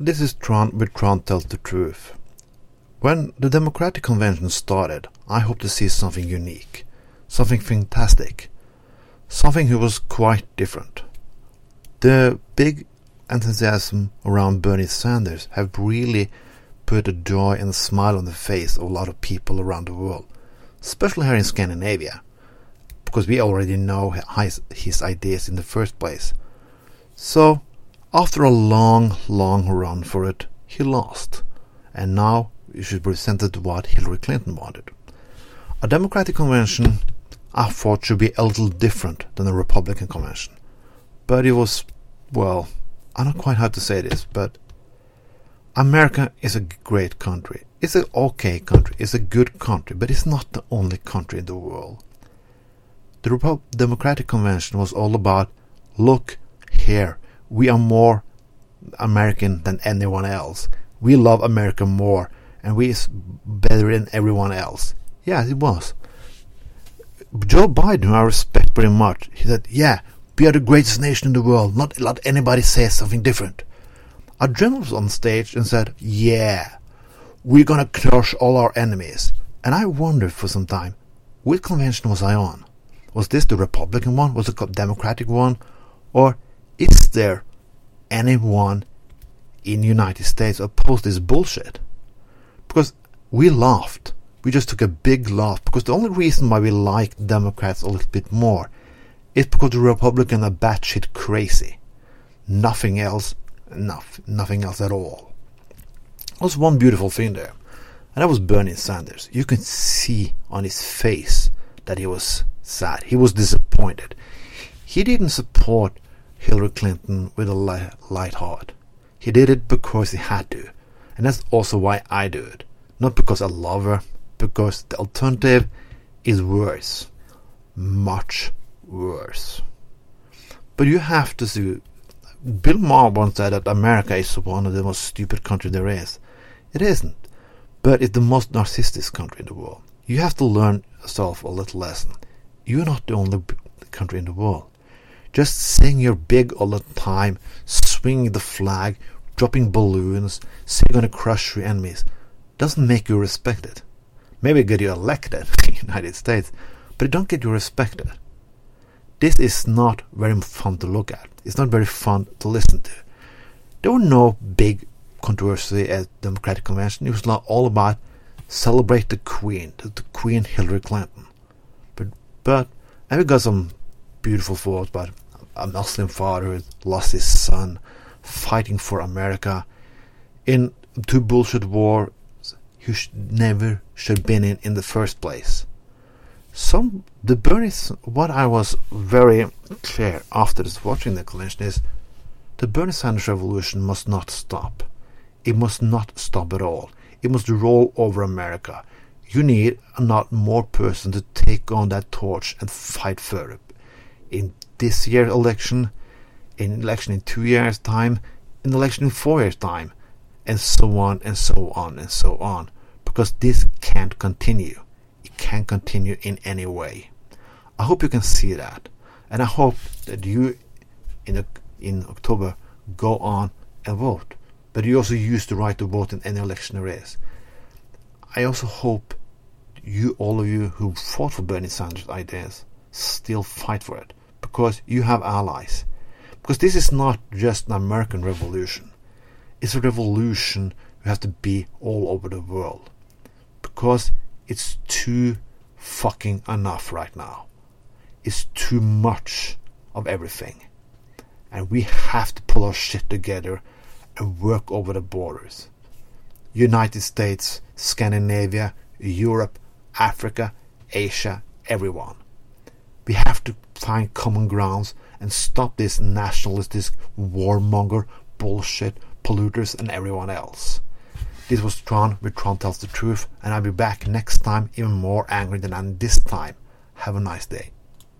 This is Trond with Trond Tells the Truth. When the Democratic Convention started, I hoped to see something unique, something fantastic, something that was quite different. The big enthusiasm around Bernie Sanders have really put a joy and a smile on the face of a lot of people around the world, especially here in Scandinavia, because we already know his, his ideas in the first place. So, after a long, long run for it, he lost. And now he should presented what Hillary Clinton wanted. A Democratic convention, I thought, should be a little different than a Republican convention. But it was, well, I don't quite how to say this, but America is a great country. It's an okay country. It's a good country, but it's not the only country in the world. The Repo- Democratic Convention was all about look here, we are more American than anyone else. We love America more, and we is better than everyone else. Yeah, it was. Joe Biden, I respect very much, he said, "Yeah, we are the greatest nation in the world. Not let anybody say something different." A general was on stage and said, "Yeah, we're gonna crush all our enemies." And I wondered for some time, which convention was I on? Was this the Republican one? Was it the Democratic one? Or is there anyone in United States opposed this bullshit? Because we laughed. We just took a big laugh because the only reason why we like Democrats a little bit more is because the Republicans are batshit crazy. Nothing else, enough, nothing else at all. There was one beautiful thing there, and that was Bernie Sanders. You can see on his face that he was sad. He was disappointed. He didn't support Hillary Clinton with a light heart. He did it because he had to. And that's also why I do it. Not because I love her, because the alternative is worse. Much worse. But you have to see. Bill Maher once said that America is one of the most stupid countries there is. It isn't. But it's the most narcissistic country in the world. You have to learn yourself a little lesson. You're not the only country in the world. Just saying you're big all the time, swinging the flag, dropping balloons, saying you're going to crush your enemies, doesn't make you respected. Maybe get you elected in the United States, but it don't get you respected. This is not very fun to look at. It's not very fun to listen to. There were no big controversy at the Democratic Convention. It was not all about celebrate the Queen, the Queen Hillary Clinton. But but and we got some beautiful thoughts about a Muslim father who lost his son fighting for America in two bullshit wars he never should have been in in the first place. Some the Bernie what I was very clear after this watching the convention is the Bernie Sanders revolution must not stop. It must not stop at all. It must roll over America. You need not more person to take on that torch and fight for it. In this year's election, in election in two years' time, in election in four years' time, and so on and so on and so on. Because this can't continue. It can't continue in any way. I hope you can see that. And I hope that you in in October go on and vote. But you also use the right to vote in any election there is. I also hope you all of you who fought for Bernie Sanders' ideas still fight for it because you have allies. Because this is not just an American revolution. It's a revolution you have to be all over the world. Because it's too fucking enough right now. It's too much of everything. And we have to pull our shit together and work over the borders. United States, Scandinavia, Europe, Africa, Asia, everyone. We have to find common grounds and stop this nationalistic warmonger bullshit polluters and everyone else. This was Trond with Trond Tells the Truth, and I'll be back next time even more angry than I am this time. Have a nice day.